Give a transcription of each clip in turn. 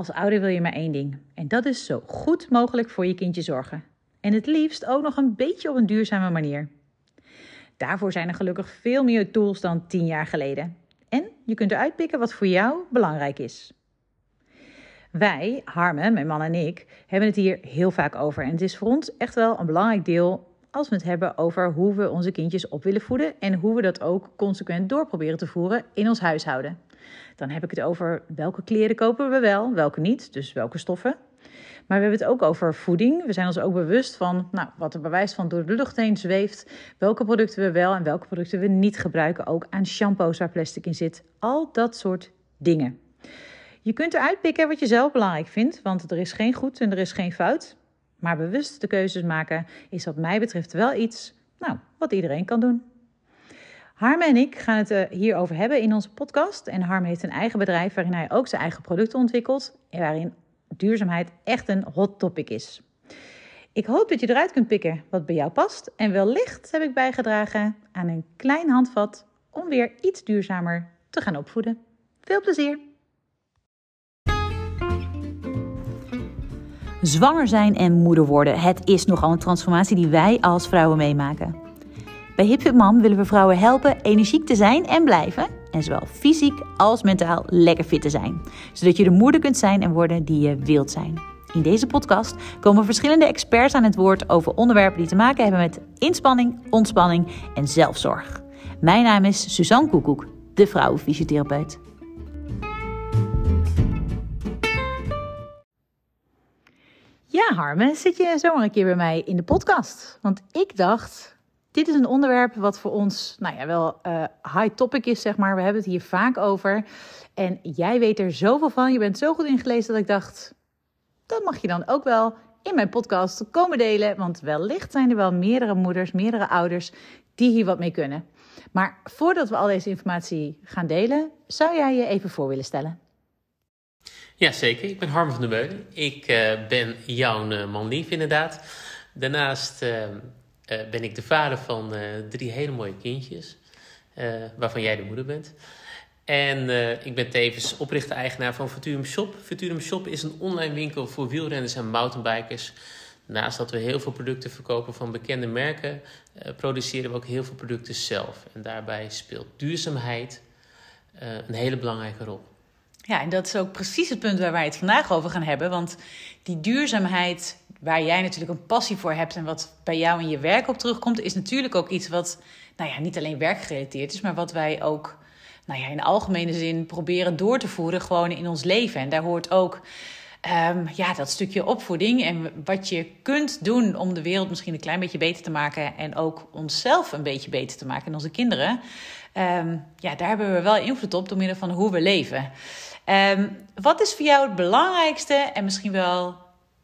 Als ouder wil je maar één ding. En dat is zo goed mogelijk voor je kindje zorgen. En het liefst ook nog een beetje op een duurzame manier. Daarvoor zijn er gelukkig veel meer tools dan tien jaar geleden. En je kunt eruit pikken wat voor jou belangrijk is. Wij, Harmen, mijn man en ik, hebben het hier heel vaak over. En het is voor ons echt wel een belangrijk deel als we het hebben over hoe we onze kindjes op willen voeden en hoe we dat ook consequent door proberen te voeren in ons huishouden. Dan heb ik het over welke kleren kopen we wel, welke niet, dus welke stoffen. Maar we hebben het ook over voeding. We zijn ons ook bewust van nou, wat er bewijs van door de lucht heen zweeft. Welke producten we wel en welke producten we niet gebruiken. Ook aan shampoos waar plastic in zit. Al dat soort dingen. Je kunt eruit pikken wat je zelf belangrijk vindt, want er is geen goed en er is geen fout. Maar bewust de keuzes maken is wat mij betreft wel iets nou, wat iedereen kan doen. Harme en ik gaan het eh, hierover hebben in onze podcast. En Harme heeft een eigen bedrijf waarin hij ook zijn eigen producten ontwikkelt. En waarin duurzaamheid echt een hot topic is. Ik hoop dat je eruit kunt pikken wat bij jou past. En wellicht heb ik bijgedragen aan een klein handvat om weer iets duurzamer te gaan opvoeden. Veel plezier! Zwanger zijn en moeder worden, het is nogal een transformatie die wij als vrouwen meemaken. Bij HipFit Mom willen we vrouwen helpen energiek te zijn en blijven. En zowel fysiek als mentaal lekker fit te zijn. Zodat je de moeder kunt zijn en worden die je wilt zijn. In deze podcast komen verschillende experts aan het woord over onderwerpen die te maken hebben met inspanning, ontspanning en zelfzorg. Mijn naam is Suzanne Koekoek, de vrouwenfysiotherapeut. Ja, Harme, zit je zomaar een keer bij mij in de podcast? Want ik dacht, dit is een onderwerp wat voor ons, nou ja, wel uh, high topic is, zeg maar. We hebben het hier vaak over. En jij weet er zoveel van. Je bent zo goed ingelezen dat ik dacht, dat mag je dan ook wel in mijn podcast komen delen. Want wellicht zijn er wel meerdere moeders, meerdere ouders die hier wat mee kunnen. Maar voordat we al deze informatie gaan delen, zou jij je even voor willen stellen? Ja, zeker. Ik ben Harm van der Meulen. Ik uh, ben jouw uh, man lief, inderdaad. Daarnaast ben ik de vader van drie hele mooie kindjes, waarvan jij de moeder bent. En ik ben tevens oprichter-eigenaar van Futurum Shop. Futurum Shop is een online winkel voor wielrenners en mountainbikers. Naast dat we heel veel producten verkopen van bekende merken, produceren we ook heel veel producten zelf. En daarbij speelt duurzaamheid een hele belangrijke rol. Ja, en dat is ook precies het punt waar wij het vandaag over gaan hebben. Want die duurzaamheid, waar jij natuurlijk een passie voor hebt en wat bij jou in je werk op terugkomt, is natuurlijk ook iets wat nou ja, niet alleen werkgerelateerd is, maar wat wij ook nou ja, in de algemene zin proberen door te voeren gewoon in ons leven. En daar hoort ook um, ja, dat stukje opvoeding en wat je kunt doen om de wereld misschien een klein beetje beter te maken en ook onszelf een beetje beter te maken en onze kinderen. Um, ja, daar hebben we wel invloed op door middel van hoe we leven. Um, wat is voor jou het belangrijkste en misschien wel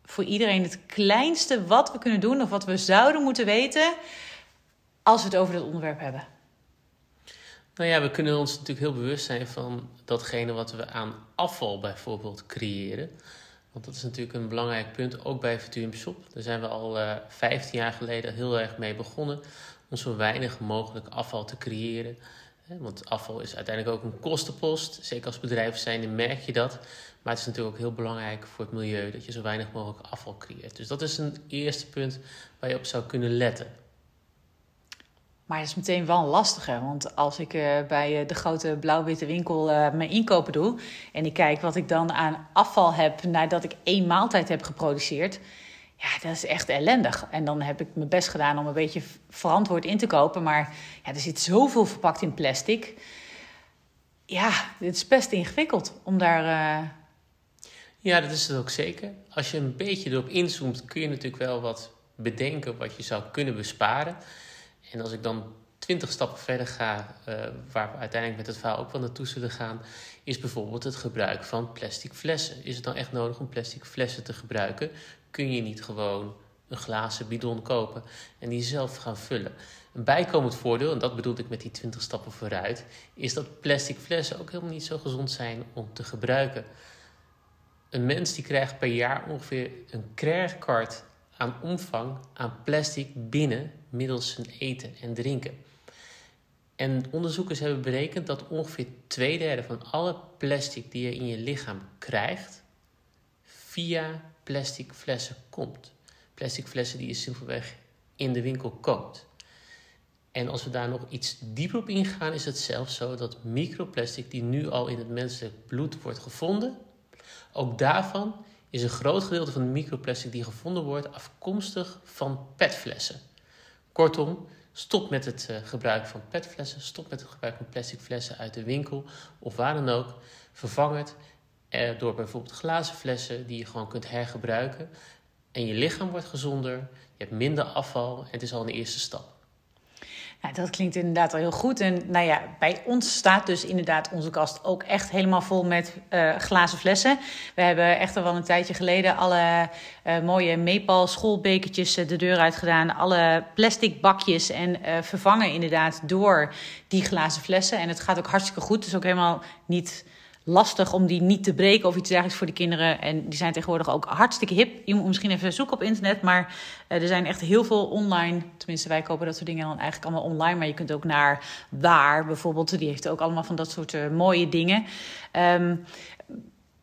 voor iedereen het kleinste wat we kunnen doen of wat we zouden moeten weten als we het over dit onderwerp hebben? Nou ja, we kunnen ons natuurlijk heel bewust zijn van datgene wat we aan afval bijvoorbeeld creëren. Want dat is natuurlijk een belangrijk punt, ook bij Futurium Shop. Daar zijn we al uh, eh, 15 jaar geleden heel erg mee begonnen. Om zo weinig mogelijk afval te creëren. Want afval is uiteindelijk ook een kostenpost. Zeker als bedrijf zijn, merk je dat. Maar het is natuurlijk ook heel belangrijk voor het milieu dat je zo weinig mogelijk afval creëert. Dus dat is een eerste punt waar je op zou kunnen letten. Maar het is meteen wel een lastige. Want als ik uh, bij uh, de grote blauw-witte winkel uh, mijn inkopen doe. en ik kijk wat ik dan aan afval heb nadat ik één maaltijd heb geproduceerd. Ja, dat is echt ellendig. En dan heb ik mijn best gedaan om een beetje verantwoord in te kopen. Maar ja, er zit zoveel verpakt in plastic. Ja, het is best ingewikkeld om daar. Ja, dat is het ook zeker. Als je een beetje erop inzoomt, kun je natuurlijk wel wat bedenken wat je zou kunnen besparen. En als ik dan twintig stappen verder ga, uh, waar we uiteindelijk met het verhaal ook wel naartoe zullen gaan, is bijvoorbeeld het gebruik van plastic flessen. Is het dan echt nodig om plastic flessen te gebruiken? kun je niet gewoon een glazen bidon kopen en die zelf gaan vullen. Een bijkomend voordeel, en dat bedoel ik met die 20 stappen vooruit, is dat plastic flessen ook helemaal niet zo gezond zijn om te gebruiken. Een mens die krijgt per jaar ongeveer een creditcard aan omvang aan plastic binnen middels zijn eten en drinken. En onderzoekers hebben berekend dat ongeveer twee derde van alle plastic die je in je lichaam krijgt, via plastic flessen komt. Plastic flessen die je simpelweg in de winkel koopt. En als we daar nog iets dieper op ingaan, is het zelfs zo dat microplastic, die nu al in het menselijk bloed wordt gevonden, ook daarvan is een groot gedeelte van de microplastic die gevonden wordt afkomstig van petflessen. Kortom, stop met het uh, gebruik van petflessen, stop met het gebruik van plastic flessen uit de winkel of waar dan ook. Vervang het uh, door bijvoorbeeld glazen flessen die je gewoon kunt hergebruiken. En je lichaam wordt gezonder, je hebt minder afval en het is al een eerste stap. Dat klinkt inderdaad al heel goed. En nou ja, bij ons staat dus inderdaad onze kast ook echt helemaal vol met uh, glazen flessen. We hebben echt al wel een tijdje geleden alle uh, mooie Meepal schoolbekertjes uh, de deur uit gedaan. Alle plastic bakjes en vervangen inderdaad door die glazen flessen. En het gaat ook hartstikke goed. Is ook helemaal niet lastig om die niet te breken of iets dergelijks voor de kinderen. En die zijn tegenwoordig ook hartstikke hip. Je moet misschien even zoeken op internet, maar uh, er zijn echt heel veel online. Tenminste, wij kopen dat soort dingen dan eigenlijk allemaal online. Maar je kunt ook naar Waar bijvoorbeeld. Die heeft ook allemaal van dat soort uh, mooie dingen. Um,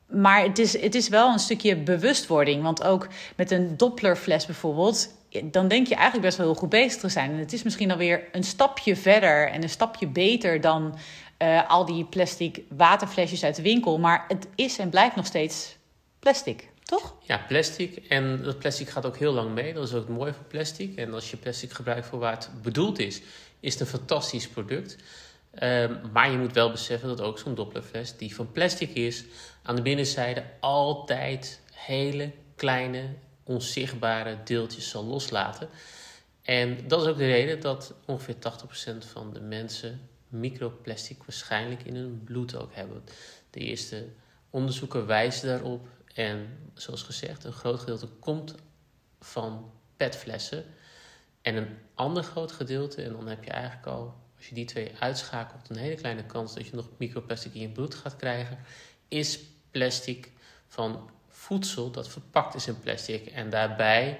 maar het is, het is wel een stukje bewustwording. Want ook met een Dopplerfles bijvoorbeeld dan denk je eigenlijk best wel heel goed bezig te zijn. En het is misschien alweer een stapje verder en een stapje beter dan uh, al die plastic waterflesjes uit de winkel. Maar het is en blijft nog steeds plastic, toch? Ja, plastic. En dat plastic gaat ook heel lang mee. Dat is ook het mooie van plastic. En als je plastic gebruikt voor waar het bedoeld is, is het een fantastisch product. Um, maar je moet wel beseffen dat ook zo'n Dopplerfles, die van plastic is, aan de binnenzijde altijd hele kleine, onzichtbare deeltjes zal loslaten. En dat is ook de reden dat ongeveer 80% van de mensen microplastic waarschijnlijk in hun bloed ook hebben. De eerste onderzoeken wijzen daarop. En zoals gezegd, een groot gedeelte komt van petflessen. En een ander groot gedeelte, en dan heb je eigenlijk al, als je die twee uitschakelt, een hele kleine kans dat je nog microplastic in je bloed gaat krijgen, is plastic van voedsel dat verpakt is in plastic. En daarbij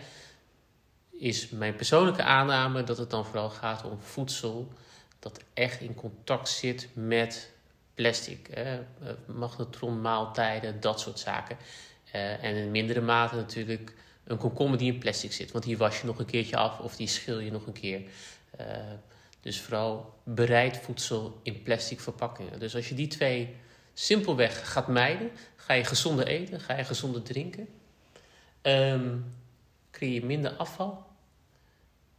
is mijn persoonlijke aanname dat het dan vooral gaat om voedsel dat echt in contact zit met plastic. Eh, magnetron, maaltijden, dat soort zaken. Uh, en in mindere mate natuurlijk een komkommer die in plastic zit. Want die was je nog een keertje af of die schil je nog een keer. Uh, dus vooral bereid voedsel in plastic verpakkingen. Dus als je die twee simpelweg gaat mijden, ga je gezonder eten, ga je gezonder drinken. Um, creëer je minder afval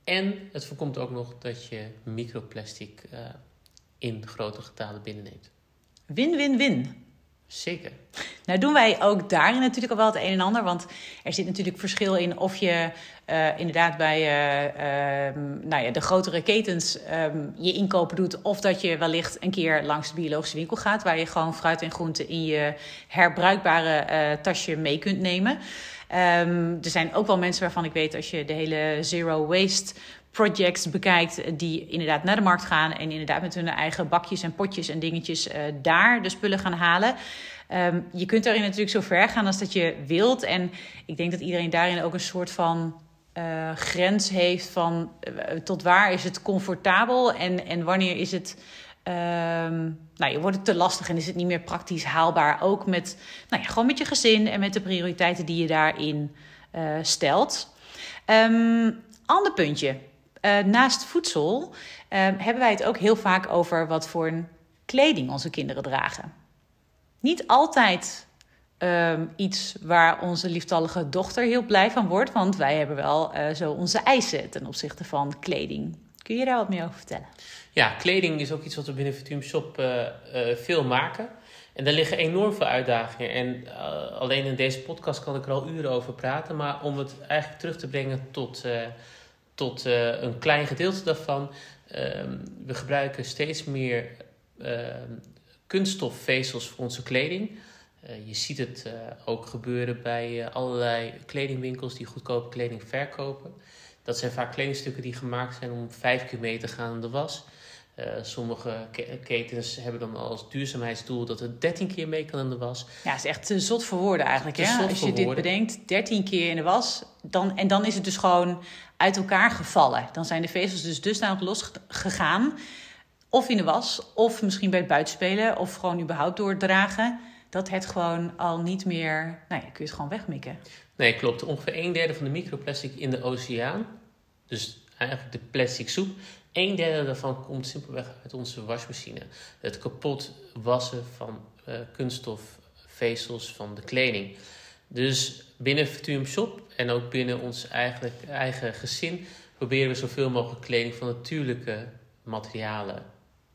en het voorkomt ook nog dat je microplastic uh, in grote getalen binnenneemt. Win-win-win. Zeker. Nou doen wij ook daarin natuurlijk al wel het een en ander. Want er zit natuurlijk verschil in of je uh, inderdaad bij uh, um, nou ja, de grotere ketens um, je inkopen doet. Of dat je wellicht een keer langs de biologische winkel gaat. Waar je gewoon fruit en groenten in je herbruikbare tasje mee kunt nemen. Um, er zijn ook wel mensen waarvan ik weet, als je de hele zero waste projects bekijkt, die inderdaad naar de markt gaan en inderdaad met hun eigen bakjes en potjes en dingetjes uh, daar de spullen gaan halen. Um, je kunt daarin natuurlijk zo ver gaan als dat je wilt. En ik denk dat iedereen daarin ook een soort van uh, grens heeft van tot waar is het comfortabel en, en wanneer is het Um, nou, je wordt het te lastig en is het niet meer praktisch haalbaar. Ook met, nou ja, gewoon met je gezin en met de prioriteiten die je daarin uh, stelt. Um, ander puntje. Uh, naast voedsel uh, hebben wij het ook heel vaak over wat voor een kleding onze kinderen dragen. Niet altijd iets waar onze lieftallige dochter heel blij van wordt, want wij hebben wel uh, zo onze eisen ten opzichte van kleding. Kun je daar wat meer over vertellen? Ja, kleding is ook iets wat we binnen Futum Shop uh, uh, veel maken. En daar liggen enorm veel uitdagingen. En uh, alleen in deze podcast kan ik er al uren over praten. Maar om het eigenlijk terug te brengen tot, tot een klein gedeelte daarvan. Ehm, we gebruiken steeds meer ehm, kunststofvezels voor onze kleding. je ziet het ook gebeuren bij allerlei kledingwinkels die goedkope kleding verkopen. Dat zijn vaak kledingstukken die gemaakt zijn om vijf keer mee te gaan in de was. Uh, sommige ketens hebben dan als duurzaamheidsdoel dat het 13 keer mee kan in de was. Ja, het is echt te zot voor woorden eigenlijk. Hè? Als je dit bedenkt, 13 keer in de was. Dan, en dan is het dus gewoon uit elkaar gevallen. Dan zijn de vezels dus dusdanig losgegaan. Of in de was, of misschien bij het buitenspelen, of gewoon überhaupt doordragen. dat het gewoon al niet meer, nou ja, kun je het gewoon wegmikken. Nee, klopt. Ongeveer een derde van de microplastic in de oceaan, dus eigenlijk de plastic soep, een derde daarvan komt simpelweg uit onze wasmachine. Het kapot wassen van uh, kunststof, vezels van de kleding. Dus binnen Futurum Shop en ook binnen ons eigen, eigen gezin proberen we zoveel mogelijk kleding van natuurlijke materialen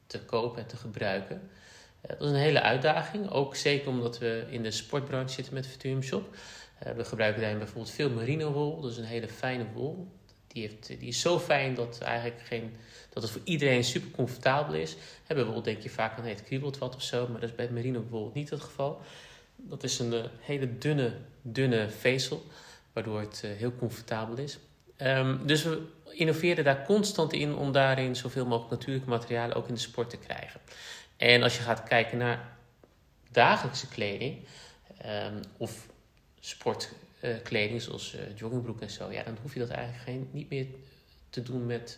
te kopen en te gebruiken. Eh, dat is een hele uitdaging, ook zeker omdat we in de sportbranche zitten met Futurum Shop. Eh, we gebruiken daarin bijvoorbeeld veel merino wol, is een hele fijne wol. Die, heeft, die is zo fijn dat, eigenlijk geen, dat het voor iedereen super comfortabel is. Hebben we wel denk je vaak aan het kriebelt wat of zo, maar dat is bij merino wol niet het geval. Dat is een eh, hele dunne, dunne vezel, waardoor het heel comfortabel is. Um, dus we innoveren daar constant in om daarin zoveel mogelijk natuurlijke materialen ook in de sport te krijgen. En als je gaat kijken naar dagelijkse kleding um, of sportkleding, zoals uh, joggingbroek en zo, ja, dan hoef je dat eigenlijk geen, niet meer te doen met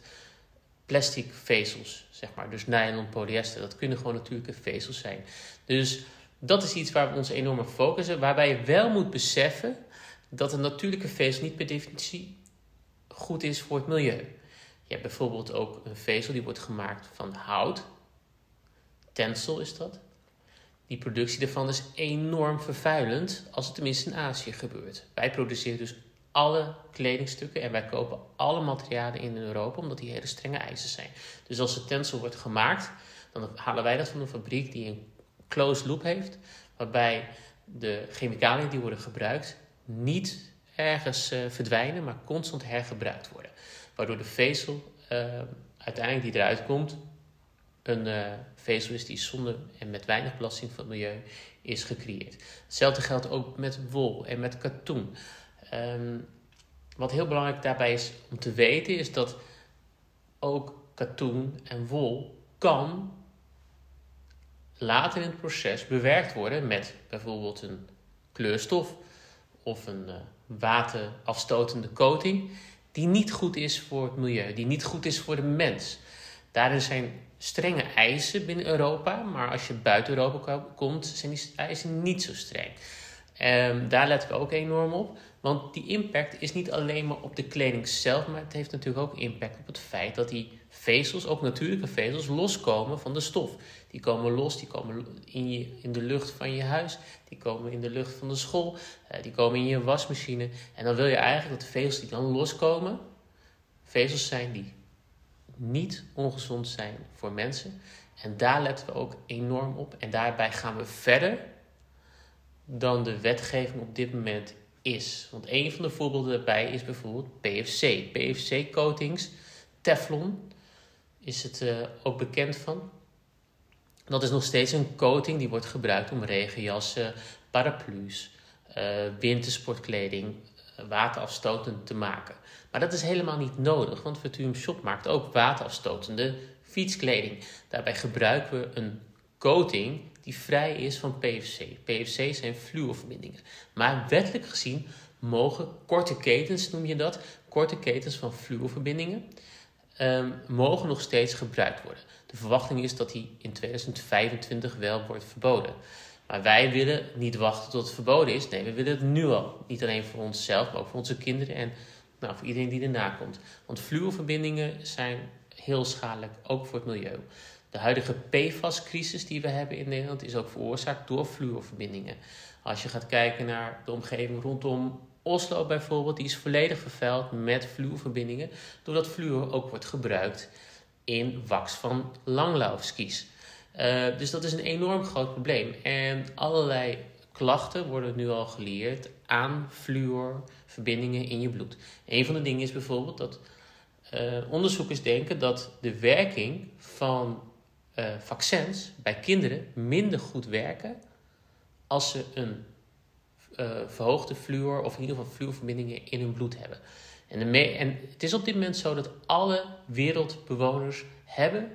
plastic vezels, zeg maar. Dus nylon, polyester, dat kunnen gewoon natuurlijke vezels zijn. Dus dat is iets waar we ons enorm op focussen, waarbij je wel moet beseffen dat een natuurlijke vezel niet per definitie goed is voor het milieu. Je hebt bijvoorbeeld ook een vezel die wordt gemaakt van hout. Tencel is dat. Die productie daarvan is enorm vervuilend als het tenminste in Azië gebeurt. Wij produceren dus alle kledingstukken en wij kopen alle materialen in Europa omdat die hele strenge eisen zijn. Dus als de tencel wordt gemaakt, dan halen wij dat van een fabriek die een closed loop heeft, waarbij de chemicaliën die worden gebruikt niet ergens uh, verdwijnen, maar constant hergebruikt worden. Waardoor de vezel uh, uiteindelijk die eruit komt, een uh, vezel is die zonder en met weinig belasting van het milieu is gecreëerd. Hetzelfde geldt ook met wol en met katoen. Um, wat heel belangrijk daarbij is om te weten, is dat ook katoen en wol kan later in het proces bewerkt worden met bijvoorbeeld een kleurstof of een uh, waterafstotende coating, die niet goed is voor het milieu, die niet goed is voor de mens. Daarin zijn strenge eisen binnen Europa, maar als je buiten Europa komt, zijn die eisen niet zo streng. Um, daar letten we ook enorm op, want die impact is niet alleen maar op de kleding zelf, maar het heeft natuurlijk ook impact op het feit dat die vezels, ook natuurlijke vezels, loskomen van de stof. Die komen los, die komen in, je, in de lucht van je huis, die komen in de lucht van de school, uh, die komen in je wasmachine. En dan wil je eigenlijk dat de vezels die dan loskomen, vezels zijn die niet ongezond zijn voor mensen. En daar letten we ook enorm op. En daarbij gaan we verder dan de wetgeving op dit moment is. Want een van de voorbeelden daarbij is bijvoorbeeld PFC. PFC-coatings, Teflon is het uh, ook bekend van. Dat is nog steeds een coating die wordt gebruikt om regenjassen, paraplu's, uh, wintersportkleding waterafstotend te maken. Maar dat is helemaal niet nodig, want Vertuum Shop maakt ook waterafstotende fietskleding. Daarbij gebruiken we een coating die vrij is van PVC. PVC zijn fluorverbindingen. Maar wettelijk gezien mogen korte ketens, noem je dat, korte ketens van fluorverbindingen, um, mogen nog steeds gebruikt worden. De verwachting is dat die in 2025 wel wordt verboden. Maar wij willen niet wachten tot het verboden is. Nee, we willen het nu al. Niet alleen voor onszelf, maar ook voor onze kinderen en nou, voor iedereen die erna komt. Want fluorverbindingen zijn heel schadelijk, ook voor het milieu. De huidige PFAS-crisis die we hebben in Nederland is ook veroorzaakt door fluorverbindingen. Als je gaat kijken naar de omgeving rondom Oslo bijvoorbeeld, die is volledig vervuild met fluorverbindingen, doordat fluor ook wordt gebruikt in wax van langlaufskis. Uh, dus dat is een enorm groot probleem. En allerlei klachten worden nu al geleerd aan fluorverbindingen in je bloed. Een van de dingen is bijvoorbeeld dat uh, onderzoekers denken dat de werking van uh, vaccins bij kinderen minder goed werken als ze een verhoogde fluor of in ieder geval fluorverbindingen in hun bloed hebben. En, en het is op dit moment zo dat alle wereldbewoners hebben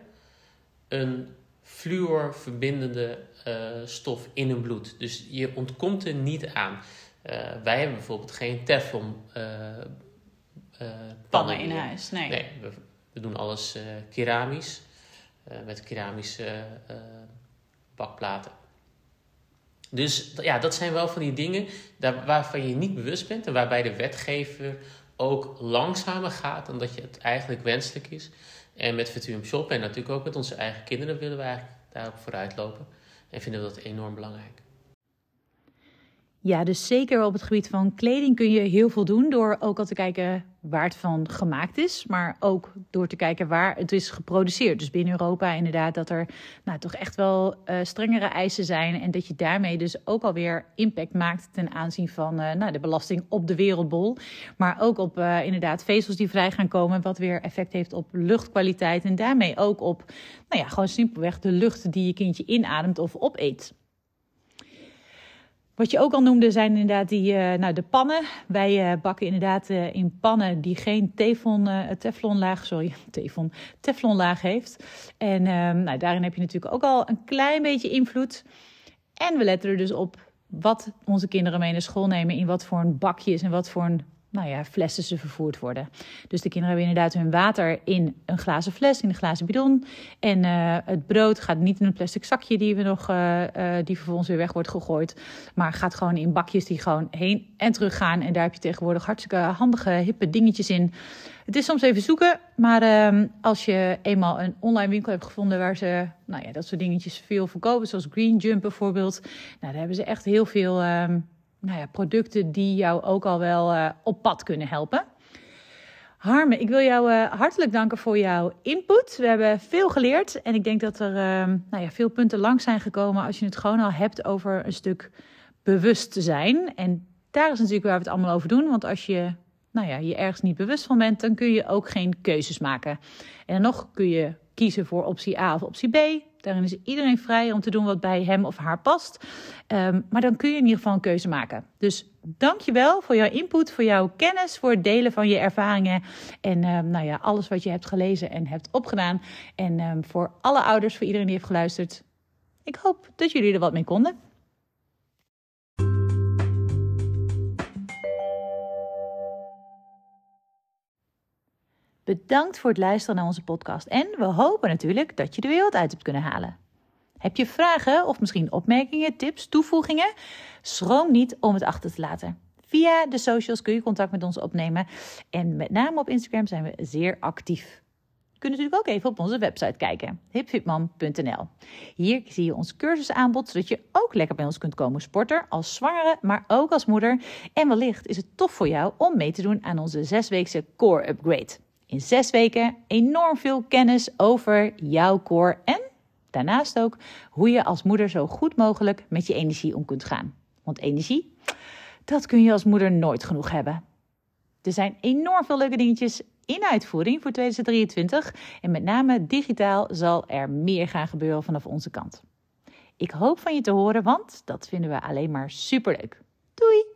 een fluorverbindende uh, stof in hun bloed. Dus je ontkomt er niet aan. Uh, wij hebben bijvoorbeeld geen teflon pannen in huis. Nee, nee we, we doen alles keramisch. met keramische bakplaten. Dus ja, dat zijn wel van die dingen daar, waarvan je niet bewust bent en waarbij de wetgever ook langzamer gaat dan dat je het eigenlijk wenselijk is. En met Virtuum Shop en natuurlijk ook met onze eigen kinderen willen we eigenlijk daarop vooruit lopen. En vinden we dat enorm belangrijk. Ja, dus zeker op het gebied van kleding kun je heel veel doen door ook al te kijken waar het van gemaakt is, maar ook door te kijken waar het is geproduceerd. Dus binnen Europa inderdaad dat er nou, toch echt wel uh, strengere eisen zijn en dat je daarmee dus ook alweer impact maakt ten aanzien van uh, nou, de belasting op de wereldbol, maar ook op uh, inderdaad vezels die vrij gaan komen, wat weer effect heeft op luchtkwaliteit en daarmee ook op, nou ja, gewoon simpelweg de lucht die je kindje inademt of opeet. Wat je ook al noemde zijn inderdaad die, uh, nou, de pannen. Wij uh, bakken inderdaad uh, in pannen die geen teflon, teflonlaag, sorry, teflon, teflonlaag heeft. En ehm, nou, daarin heb je natuurlijk ook al een klein beetje invloed. En we letten er dus op wat onze kinderen mee naar school nemen, in wat voor een bakjes en wat voor een nou ja, flessen ze vervoerd worden. Dus de kinderen hebben inderdaad hun water in een glazen fles, in een glazen bidon. En uh, het brood gaat niet in een plastic zakje die, we nog, uh, uh, die vervolgens weer weg wordt gegooid. Maar gaat gewoon in bakjes die gewoon heen en terug gaan. En daar heb je tegenwoordig hartstikke handige, hippe dingetjes in. Het is soms even zoeken, maar uh, als je eenmaal een online winkel hebt gevonden waar ze nou ja, dat soort dingetjes veel verkopen, zoals Green Jump bijvoorbeeld. Nou, daar hebben ze echt heel veel uh, nou ja, producten die jou ook al wel uh, op pad kunnen helpen. Harme, ik wil jou uh, hartelijk danken voor jouw input. We hebben veel geleerd en ik denk dat er uh, nou ja, veel punten langs zijn gekomen als je het gewoon al hebt over een stuk bewust te zijn. En daar is natuurlijk waar we het allemaal over doen. Want als je nou ja, je ergens niet bewust van bent, dan kun je ook geen keuzes maken. En dan nog kun je kiezen voor optie A of optie B. Daarin is iedereen vrij om te doen wat bij hem of haar past. Um, maar dan kun je in ieder geval een keuze maken. Dus dank je wel voor jouw input, voor jouw kennis, voor het delen van je ervaringen. En um, nou ja, alles wat je hebt gelezen en hebt opgedaan. En um, voor alle ouders, voor iedereen die heeft geluisterd. Ik hoop dat jullie er wat mee konden. Bedankt voor het luisteren naar onze podcast. En we hopen natuurlijk dat je er wat uit hebt kunnen halen. Heb je vragen of misschien opmerkingen, tips, toevoegingen? Schroom niet om het achter te laten. Via de socials kun je contact met ons opnemen. En met name op Instagram zijn we zeer actief. Je kunt natuurlijk ook even op onze website kijken, hipfitmam.nl. Hier zie je ons cursusaanbod, zodat je ook lekker bij ons kunt komen sporten, als zwangere, maar ook als moeder. En wellicht is het tof voor jou om mee te doen aan onze zesweekse core upgrade. In zes weken enorm veel kennis over jouw core en daarnaast ook hoe je als moeder zo goed mogelijk met je energie om kunt gaan. Want energie, dat kun je als moeder nooit genoeg hebben. Er zijn enorm veel leuke dingetjes in uitvoering voor 2023 en met name digitaal zal er meer gaan gebeuren vanaf onze kant. Ik hoop van je te horen, want dat vinden we alleen maar superleuk. Doei!